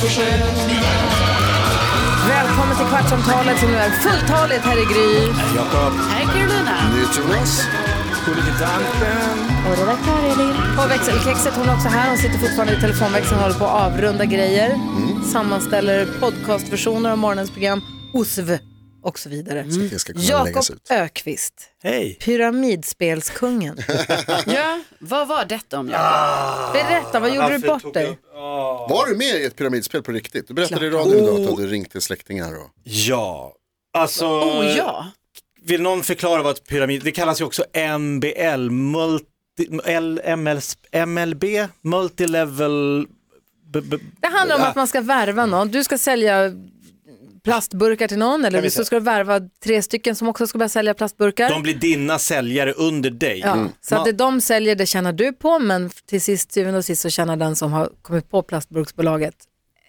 Forssell. Välkommen till Kvartsamtalet som nu är fulltaligt här i Gry. Jakob. Hej Carolina. Jonas. Och redaktör Elin. Och växelkexet, hon är också här. Hon sitter fortfarande i telefonväxeln och håller på att avrunda grejer. Sammanställer podcastversioner av morgonens program, OSV och så vidare. kunna Jakob. Ökvist, Hej! pyramidspelskungen. Ja, vad var detta om jag? Berätta, vad gjorde du bort dig? Var du med i ett pyramidspel på riktigt? Du berättade i radion idag att du hade ringt till släktingar. Och... Ja, alltså Oh ja. vill någon förklara vad ett pyramid, det kallas ju också MBL, multi, L, ML, MLB, multilevel, b, b, Det handlar om att man ska värva någon. Du ska sälja plastburkar till någon eller så ska du värva tre stycken som också ska börja sälja plastburkar. de blir dina säljare under dig. Ja, så att det de säljer det tjänar du på men till sist, syvende och sist så tjänar den som har kommit på plastburksbolaget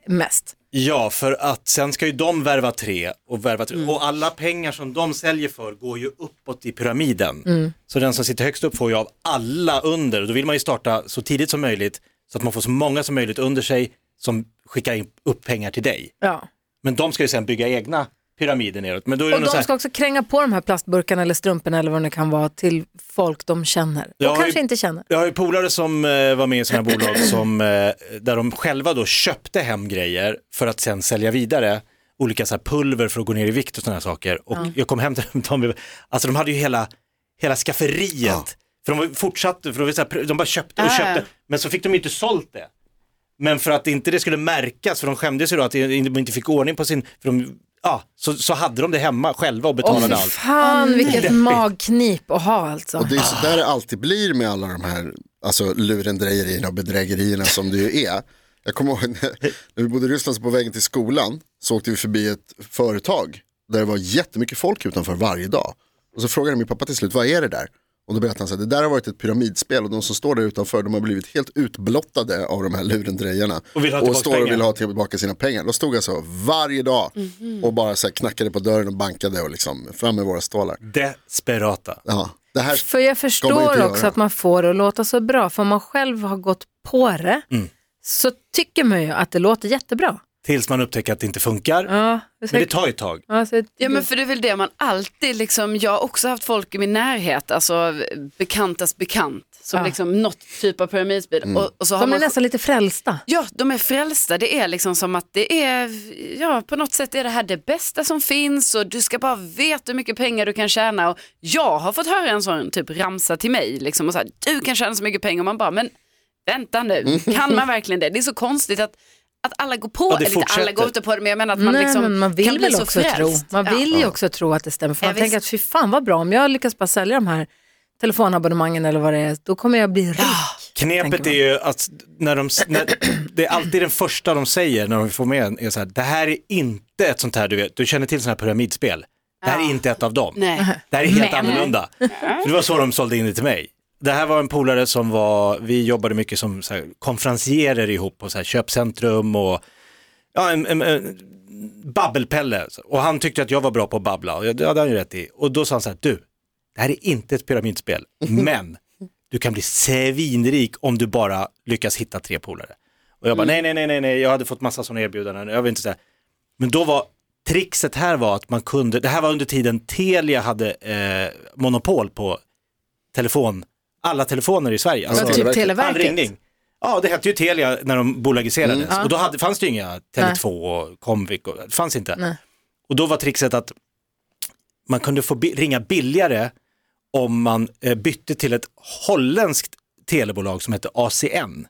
mest. Ja, för att sen ska ju de värva tre och värva tre. Mm. Och alla pengar som de säljer för går ju uppåt i pyramiden. Mm. Så den som sitter högst upp får ju av alla under. Och då vill man ju starta så tidigt som möjligt så att man får så många som möjligt under sig som skickar in upp pengar till dig. Ja. Men de ska ju sen bygga egna pyramider neråt. Men då är det Och så de här, ska också kränga på de här plastburkarna eller strumporna eller vad det kan vara till folk de känner. Jag Och kanske ju- inte känner. Jag har ju polare som eh, var med i sådana här bolag som, eh, där de själva då köpte hem grejer för att sen sälja vidare olika så här pulver för att gå ner i vikt och sådana här saker. Och jag kom hem till dem, de, alltså de hade ju hela, hela skafferiet. För de var- fortsatte, för de, så här, de bara köpte och Ah. köpte, men så fick de inte sålt det. Men för att inte det skulle märkas, för de skämdes ju då att de inte fick ordning på sin, för de, ja, så, så hade de det hemma själva och Åh betalade fy allt. fan vilket magknip att ha alltså. och det är så där det alltid blir med alla de här alltså, lurendrejerierna och bedrägerierna som det ju är. Jag kommer ihåg när, när vi bodde i Ryssland så på vägen till skolan så åkte vi förbi ett företag där det var jättemycket folk utanför varje dag. Och så frågade min pappa till slut, vad är det där? Och då berättade han så här, det där har varit ett pyramidspel och de som står där utanför de har blivit helt utblottade av de här lurendrejerna. Och vill ha och står och pengar. vill ha tillbaka sina pengar. De stod alltså varje dag och bara så här knackade på dörren och bankade och liksom fram med våra stålar. Desperata. Ja, det här För jag förstår också att man får det att låta så bra. För om man själv har gått på det Mm. så tycker man ju att det låter jättebra. Tills man upptäcker att det inte funkar. Ja, Men det tar ju ett tag. ja, så, Ja men för det är väl det man alltid liksom, jag har också haft folk i min närhet, alltså bekantas bekant, som Ja. liksom något typ av pyramidspel. Mm. Och, och så har de är man... nästan lite frälsta. Ja, de är frälsta. Det är liksom som att det är, ja på något sätt är det här det bästa som finns och du ska bara veta hur mycket pengar du kan tjäna. Och jag har fått höra en sån typ ramsa till mig, liksom, och så här, du kan tjäna så mycket pengar. Och man bara, men vänta nu, kan man verkligen det? Det är så konstigt att, att alla går på, Ja, det eller inte alla går inte på det, men jag menar att man Nej, liksom men man kan vill bli väl så också tro. frälst. Man Ja. vill ju också tro att det stämmer. För Ja, man tänker att fy fan vad bra, om jag lyckas bara sälja de här telefonabonnemangen eller vad det är, då kommer jag bli rik. Knepet är ju att när de, när, det är alltid den första de säger när de får med en, är så här, det här är inte ett sånt här, du vet, du känner till sådana här pyramidspel. Det här är inte ett av dem. Nej. Det här är helt Men. annorlunda. För det var så de sålde in det till mig. Det här var en polare som var, vi jobbade mycket som så här, konferencierer ihop på så här, köpcentrum och ja, en, en, en babbelpelle. Och han tyckte att jag var bra på att babbla och det hade han ju rätt i. Och då sa han så här, du, det här är inte ett pyramidspel, men du kan bli svinrik om du bara lyckas hitta tre polare. Och jag bara, nej, nej, nej, nej, nej, jag hade fått massa sådana erbjudanden, jag vill inte säga. Men då var, trixet här var att man kunde, det här var under tiden Telia hade eh, monopol på telefon, alla telefoner i Sverige. Alltså, typ Televerket. Televerket. Anringning. Ja, det hette ju Telia när de bolagiserades och då hade, fanns det ju inga Tele2 och Comvik, och, det fanns inte. Nej. Och då var trixet att man kunde få ringa billigare om man eh, bytte till ett holländskt telebolag som hette ACN.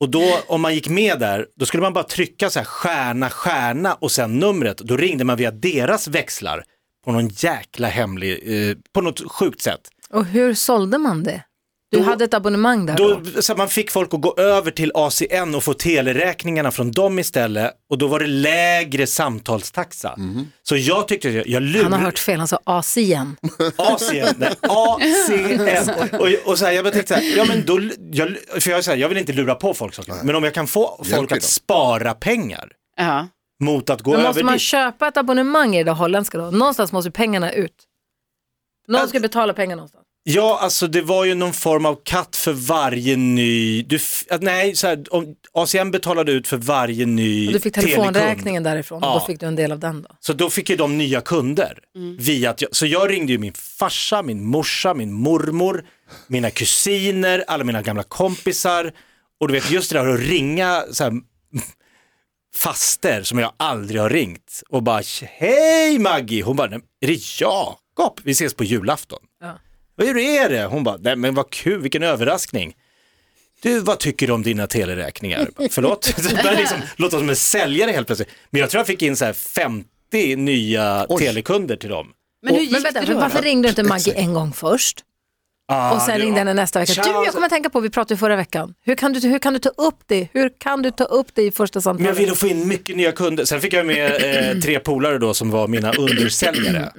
Och då om man gick med där, då skulle man bara trycka så här stjärna, stjärna och sen numret. Då ringde man via deras växlar på någon jäkla hemlig, eh, på något sjukt sätt. Och hur sålde man det? Du Då- hade ett abonnemang där då? Då, så man fick folk att gå över till ACN och få teleräkningarna från dem istället och då var det lägre samtalstaxa. Så jag tyckte att jag, jag Han har lurade hört fel, han sa ASIAN. ACN, nej, ACN. Och, och så här, jag tänkte så här, ja men då, jag, för jag, så här, jag vill inte lura på folk saker, men om jag kan få folk att spara pengar Ja. mot att gå Men över måste man dit. köpa ett abonnemang i det holländska då? Någonstans måste pengarna ut. Någon ska betala pengar någonstans. Ja, alltså det var ju någon form av katt för varje ny, du, nej, så här, om, ACN betalade ut för varje ny Och du fick telekund. telefonräkningen därifrån och Ja. då fick du en del av den då. Så då fick ju de nya kunder. Via att jag, så jag ringde ju min farsa, min morsa, min mormor, mina kusiner, alla mina gamla kompisar. Och du vet just det där att ringa så här, faster som jag aldrig har ringt och bara hej Maggie, hon bara "Nej, är det Jakob? Vi ses på julafton. Ja. Hur är det? Hon bara, nej men vad kul, vilken överraskning. Du, vad tycker du om dina teleräkningar? Bara, Förlåt? Så började liksom låta som en säljare helt plötsligt. Men jag tror jag fick in så här 50 nya telekunder till dem. Men hur Men gick vänta, det då? varför ringde du inte Maggie en gång först? Ah, och sen det- ringde henne nästa vecka. Du, jag kommer att tänka på, vi pratade ju förra veckan. Hur kan, du, hur kan du ta upp det? Hur kan du ta upp det i första Men samtalet? jag ville få in mycket nya kunder. Sen fick jag med eh, tre polare då som var mina undersäljare.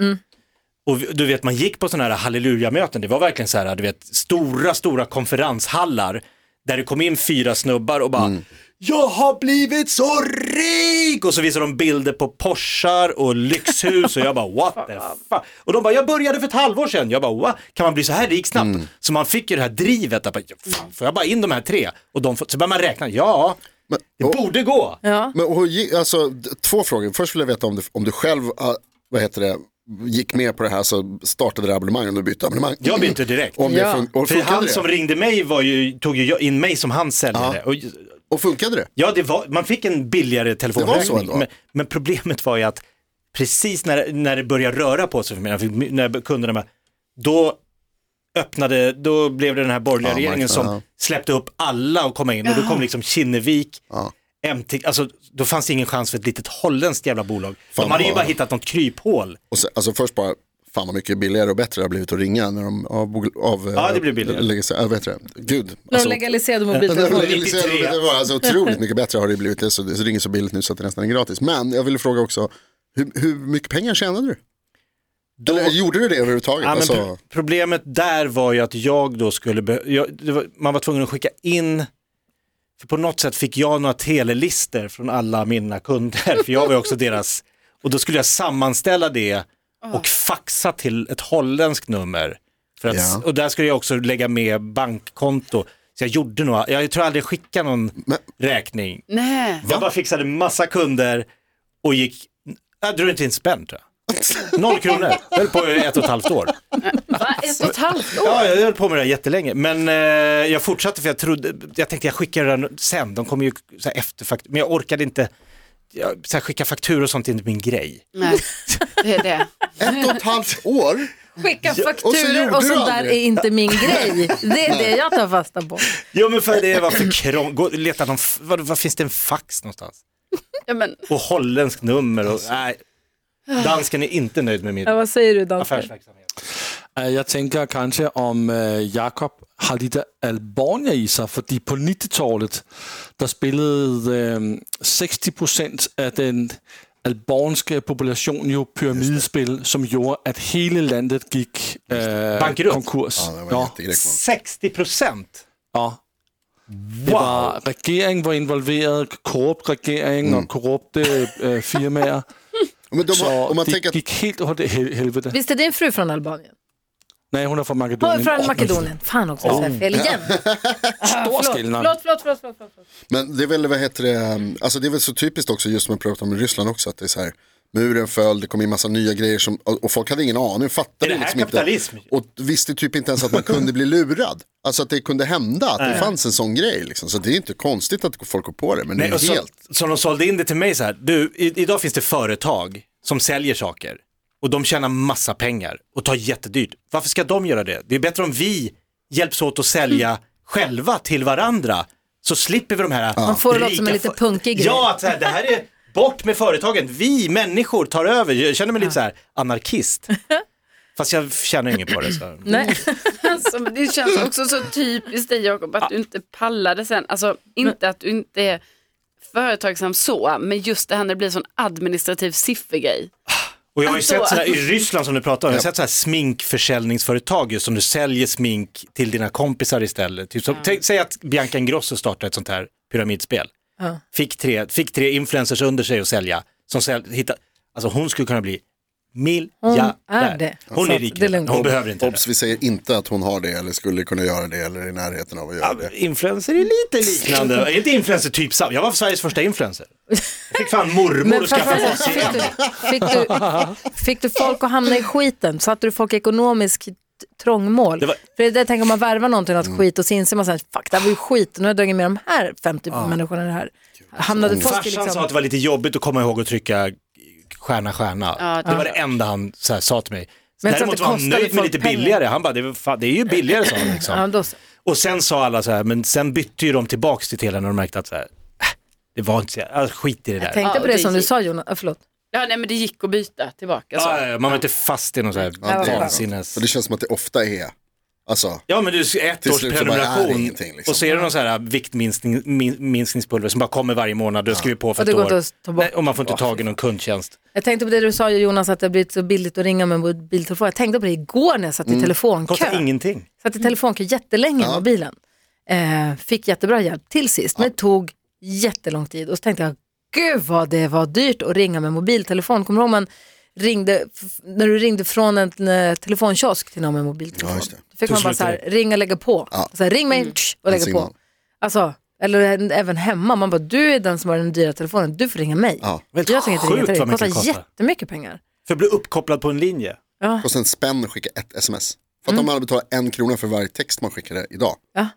Mm. Och du vet, man gick på sådana här halleluja-möten. Det var verkligen så här, du vet, stora, stora konferenshallar där det kom in fyra snubbar och bara Jag har blivit så rik! Och så visade de bilder på Porschar och lyxhus och jag bara what the fuck. Och de bara, jag började för ett halvår sedan. Jag bara, what? Kan man bli så här rik snabbt? Så man fick ju det här drivet, att bara, fan, får jag bara in de här tre? Och de, så börjar man räkna, ja, Men, det och, borde gå. Ja. men, och, alltså, två frågor. Först vill jag veta om du, om du själv ah, vad heter det, gick med på det här så startade det abonnemang och bytte abonnemang. Jag bytte direkt. Om det Ja. fun- och För han det? som ringde mig var ju, tog ju in mig som hans säljare. Och, Och funkade det? ja, det var, man fick en billigare Det var så telefonräkning. Men, men problemet var ju att precis när, när det började röra på sig för mig, när- kunderna bara, då öppnade, då blev det den här borgerliga Ja, regeringen som ja. släppte upp alla och komma in och då kom liksom Kinnevik, Ja. MT, alltså då fanns det ingen chans för ett litet holländskt jävla bolag. Fan, De hade ju bara hittat något kryphål. Och så, alltså först bara, fan vad mycket billigare och bättre det har blivit att ringa när de av, av Ja, det blir billigare. Lägger sig, ja, vet det? Gud. När de Alltså, legaliserade mobiltelefoner. legaliserade- det var alltså otroligt mycket bättre har det blivit. Det, så det så ringer så billigt nu så att det nästan är gratis. Men jag ville fråga också, hur, hur mycket pengar tjänade du? Eller gjorde du det överhuvudtaget? Ja, alltså, pro- problemet där var ju att jag då skulle, jag, var, man var tvungen att skicka in, för på något sätt fick jag några telelister från alla mina kunder, för jag var också deras, och då skulle jag sammanställa det och faxa till ett holländskt nummer. För att, Ja. Och där skulle jag också lägga med bankkonto. Så jag gjorde några, jag tror aldrig jag skickade någon Men- räkning. Nej. Jag bara fixade massa kunder och gick, jag drog inte in spänn tror jag. Noll kronor, höll på i ett och ett halvt år. Va? Ett och ett halvt år? Ja, jag höll på med det här jättelänge. Men eh, jag fortsatte för jag trodde, jag tänkte jag skickar den sen, de kommer ju så här efter men jag orkade inte jag, så här, skicka fakturor och sånt är inte min grej. Nej, det är det. ett och ett halvt år? Skicka och så fakturor och sånt där är inte min grej. Det är det jag tar fasta på. Jo men för det var för krångligt, leta någon, vad, vad finns det en fax någonstans? Ja, men, Och holländskt nummer och nej. Dansken är inte nöjd med min Ja, vad säger du affärsverksamhet. Uh, Jeg tænker kanskje om uh, Jakob har lite Albornia i sig, fordi på 90-tallet, der spillede uh, 60% af den albornske population jo pyramidespil, som gjorde, at hele landet gik uh, Bankerot. konkurs. Ja, det var jättegrej. 60 procent? ja. Det var, regeringen var involveret, korrupt regering og korrupte uh, firmaer, Men de, har- så om man det tänker att, gik helt åt hel- helvete. Visst är din fru från Albanien? Nej, hun er fra Hon är Makedonien. från Makedonien. Fan också, jag säger fel igen. Stor skillnad. Förlåt, förlåt, förlåt, förlåt, förlåt. men det är väl, vad heter det, alltså det är väl så typiskt också just som man pratar om i Ryssland också, att det är så här, muren föll, det kom in massa nya grejer som, och folk hade ingen aning, Är fattade det här liksom kapitalism? inte. Och visste typ inte ens att man kunde bli lurad. Alltså att det kunde hända, att det fanns en sån grej liksom. Så det är inte konstigt att folk går på det, men det Nej, är och så, helt... så de sålde in det till mig så här, du, i, idag finns det företag som säljer saker och de tjänar massa pengar och tar jättedyrt. Varför ska de göra det? Det är bättre om vi hjälps åt att sälja själva till varandra så slipper vi de här Man får det låta som en lite punkig grej. Ja, att så här, det här är bort med företagen, vi människor tar över. Jag känner mig lite så här anarkist. Fast jag tjänar inget på det. Så. Nej. Alltså, det känns också så typiskt dig Jakob att du inte pallade sen. Alltså inte att du inte är företagsam så, men just det här när det blir sån administrativ siffergrej. Och jag har ju Alltså- sett sådär, i Ryssland som du pratar om, jag har sett sådär sminkförsäljningsföretag just som du säljer smink till dina kompisar istället. Typ som, säg att Bianca Ingrosso startar ett sånt här pyramidspel. Ja. Fick, tre, fick tre influencers under sig att sälja. Som säl, hitta, alltså hon skulle kunna bli miljardär. är det. Hon Så är rik det är redan. lugnt. Hon behöver inte det. Obs, vi säger inte att hon har det eller skulle kunna göra det eller är i närheten av att göra Ja, det. influencer är lite liknande. är inte influencer typ samma? Jag var Sveriges första influencer. Jag fick fan mormor Men att skaffa fas fick, du, fick, du, fick du folk att hamna i skiten? Satte du folk i ekonomisk t- trångmål? Det var- För det är det, tänk om man värvar någonting något skit och så inser man så här, fuck det här var ju skit, nu har jag dragit med de här 50 människorna i det här. Hamnade i Farsan sa liksom... att det var lite jobbigt att komma ihåg att trycka stjärna, stjärna. Ja, det var det enda han så här, sa till mig. Men Däremot det var han nöjd med lite pengar. billigare. Han bara, det, var fan, det är ju billigare sa han. Ja, Liksom. då, så. Och sen sa alla så här, men sen bytte ju de tillbaks till Telia när de märkte att så här, äh, det var inte så, alltså, skit i det där. jag tänkte Ja, på det det som du sa Jonas, ah, förlåt. Ja, nej men det gick att byta tillbaka så. Ja, man var inte fast i någon så här Ja, det är skönt. vansinnes... För det känns som att det ofta är, alltså, Ja men du, ett Till års slut så bara är det prenumeration ingenting, liksom. och så är det någon så här viktminskningspulver som bara kommer varje månad, du skriver på för Och det ett går år. att ta bort. Nej, och man får inte tag i någon kundtjänst. Jag tänkte på det du sa Jonas, att det har blivit så billigt att ringa med mobiltelefon. Jag tänkte på det igår när jag satt i telefonkö. Kostar ingenting. Satt i telefonkö jättelänge i mobilen. Eh, fick jättebra hjälp till sist, men det tog jättelång tid. Och så tänkte jag, gud vad det var dyrt att ringa med mobiltelefon. Kommer du ihåg man ringde, när du ringde från en eh, telefonkiosk till någon med mobiltelefon? Ja, just det. Då fick man bara så här, ringa, lägga på. Ja. Så här, ring mig tsch, och lägga på. Alltså, eller även hemma, man bara, du är den som har den dyra telefonen, du får ringa mig. Ja. Jag tänker inte ringa till dig, det kostar jättemycket pengar. För att bli uppkopplad på en linje. kostar en spänn att skicka ett sms. För att Mm. om man hade betalat en krona för varje text man skickade idag. Ja.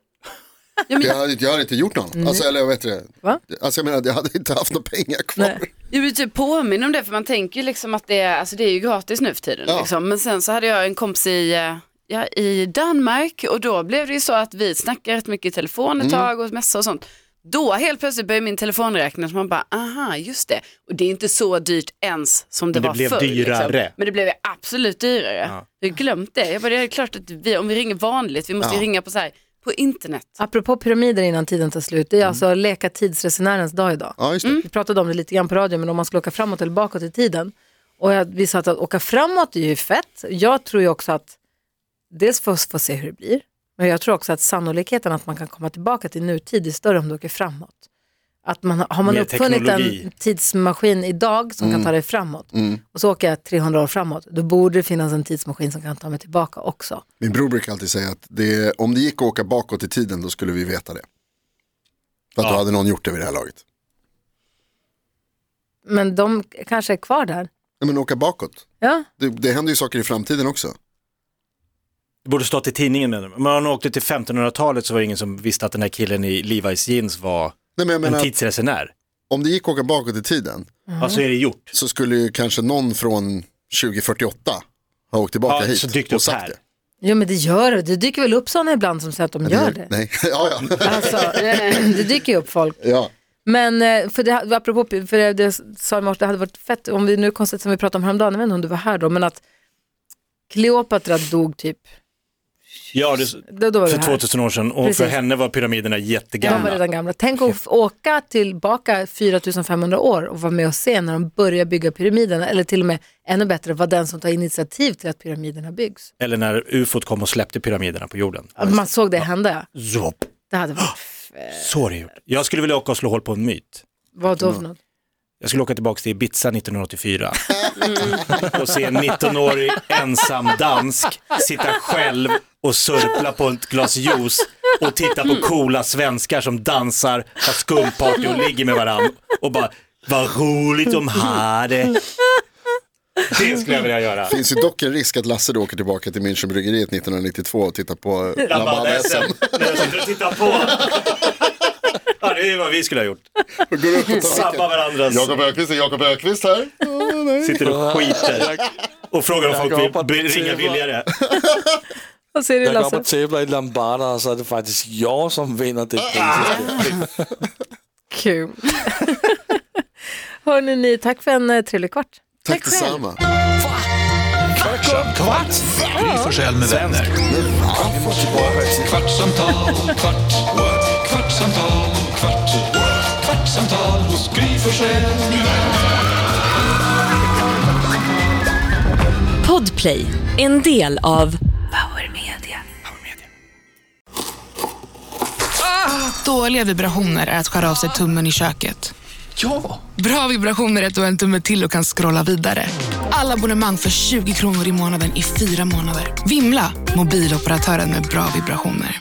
Jag hade, jag hade inte gjort någon. Alltså, eller jag vet det. Va? Alltså jag menar, jag hade inte haft några pengar kvar. Nej. Jag vill typ påminna om det för man tänker ju liksom att det är, alltså det är ju gratis nu för tiden. Ja. Liksom. Men sen så hade jag en kompis i, eh, ja, i Danmark och då blev det ju så att vi snackade rätt mycket i telefon ett tag och messa och sånt. Då helt plötsligt började min telefonräkning så man bara, aha just det. Och det är inte så dyrt ens som det, Men det var blev förr. dyrare. Liksom. Men det blev ju absolut dyrare. Jag har glömt det. Jag bara, det är klart att vi, om vi ringer vanligt, vi måste ju ringa på så här, på internet. Apropå pyramider innan tiden tar slut, det är alltså leka tidsresenärens dag idag. Ja, just det. Vi pratade om det lite grann på radio, men om man skulle åka framåt eller bakåt i tiden. Och jag, vi sa att, att åka framåt är ju fett. Jag tror ju också att, dels för att få se hur det blir, men jag tror också att sannolikheten att man kan komma tillbaka till nutid är större om du åker framåt. Att man, har man uppfunnit teknologi. en tidsmaskin idag som Mm. kan ta dig framåt och så åker jag 300 år framåt, då borde det finnas en tidsmaskin som kan ta mig tillbaka också. Min bror brukar alltid säga att det, om det gick att åka bakåt i tiden då skulle vi veta det. För att då hade någon gjort det vid det här laget. Men de kanske är kvar där. Nej, men åka bakåt. Ja, Det, det händer ju saker i framtiden också. Det borde stått i tidningen. menar du. Om man åkte till 1500-talet så var det ingen som visste att den här killen i Levi's jeans var Nej, men jag en menar, tidsresenär. om det gick att åka bakåt i tiden Ja, så är det gjort. så skulle ju kanske någon från 2048 ha åkt tillbaka Ja, hit så dykt upp och sagt här. det. Jo men det gör det. Det dyker väl upp sådana ibland som säger att de gör det. Nej, ja, ja. Alltså, det dyker ju upp folk. ja. Men eh, för det, apropå, för det, det sa jag i morse, det hade varit fett om vi nu konstigt som vi pratade om häromdagen, jag vet inte om du var här då, men att Kleopatra dog typ, Ja, det, då, var för du här. 2000 år sedan. Och för Precis. henne var pyramiderna De var jättegamla. redan gamla. Tänk att åka tillbaka 4500 år och vara med och se när de börjar bygga pyramiderna, eller till och med ännu bättre, vara den som tar initiativ till att pyramiderna byggs. Eller när ufot kom och släppte pyramiderna på jorden. Man såg det hända, Zopp. det hade varit, Så det gjort. Jag skulle vilja åka och slå hål på en myt. vad då för något? Jag skulle åka tillbaka till Ibiza 1984 och se en 19-årig ensam dansk sitta själv och surpla på ett glas juice och titta på coola svenskar som dansar, har skumparty och ligger med varandra och bara, vad roligt de hade. Det skulle jag vilja göra. finns ju dock en risk att Lasse då åker tillbaka till Münchenbryggeriet 1992 och tittar på Lambada-SM. Titta på. Ja, det är vad vi skulle ha gjort. Och går upp och tar Sabba varandras, Jakob Öqvist är Jakob Öqvist här. sitter och skiter. Och frågar om folk vill bli- ringa billigare. Vad säger du Jag går Lasse? och tävlar i Lambada och så är det faktiskt jag som vinner det priset. Kul. Hörrni, ni, tack för en eh, trevlig kvart. Tack detsamma. Kvartsamtal med Gry Forssell med vänner. Kvartsamtal, kvart, Forssell. Podplay, en del av Power Media. Dåliga vibrationer är att skära av sig tummen i köket. Ja! Bra vibrationer är att du har en tumme till och kan scrolla vidare. Alla abonnemang för 20 kronor i månaden i fyra månader. Vimla! Mobiloperatören med bra vibrationer.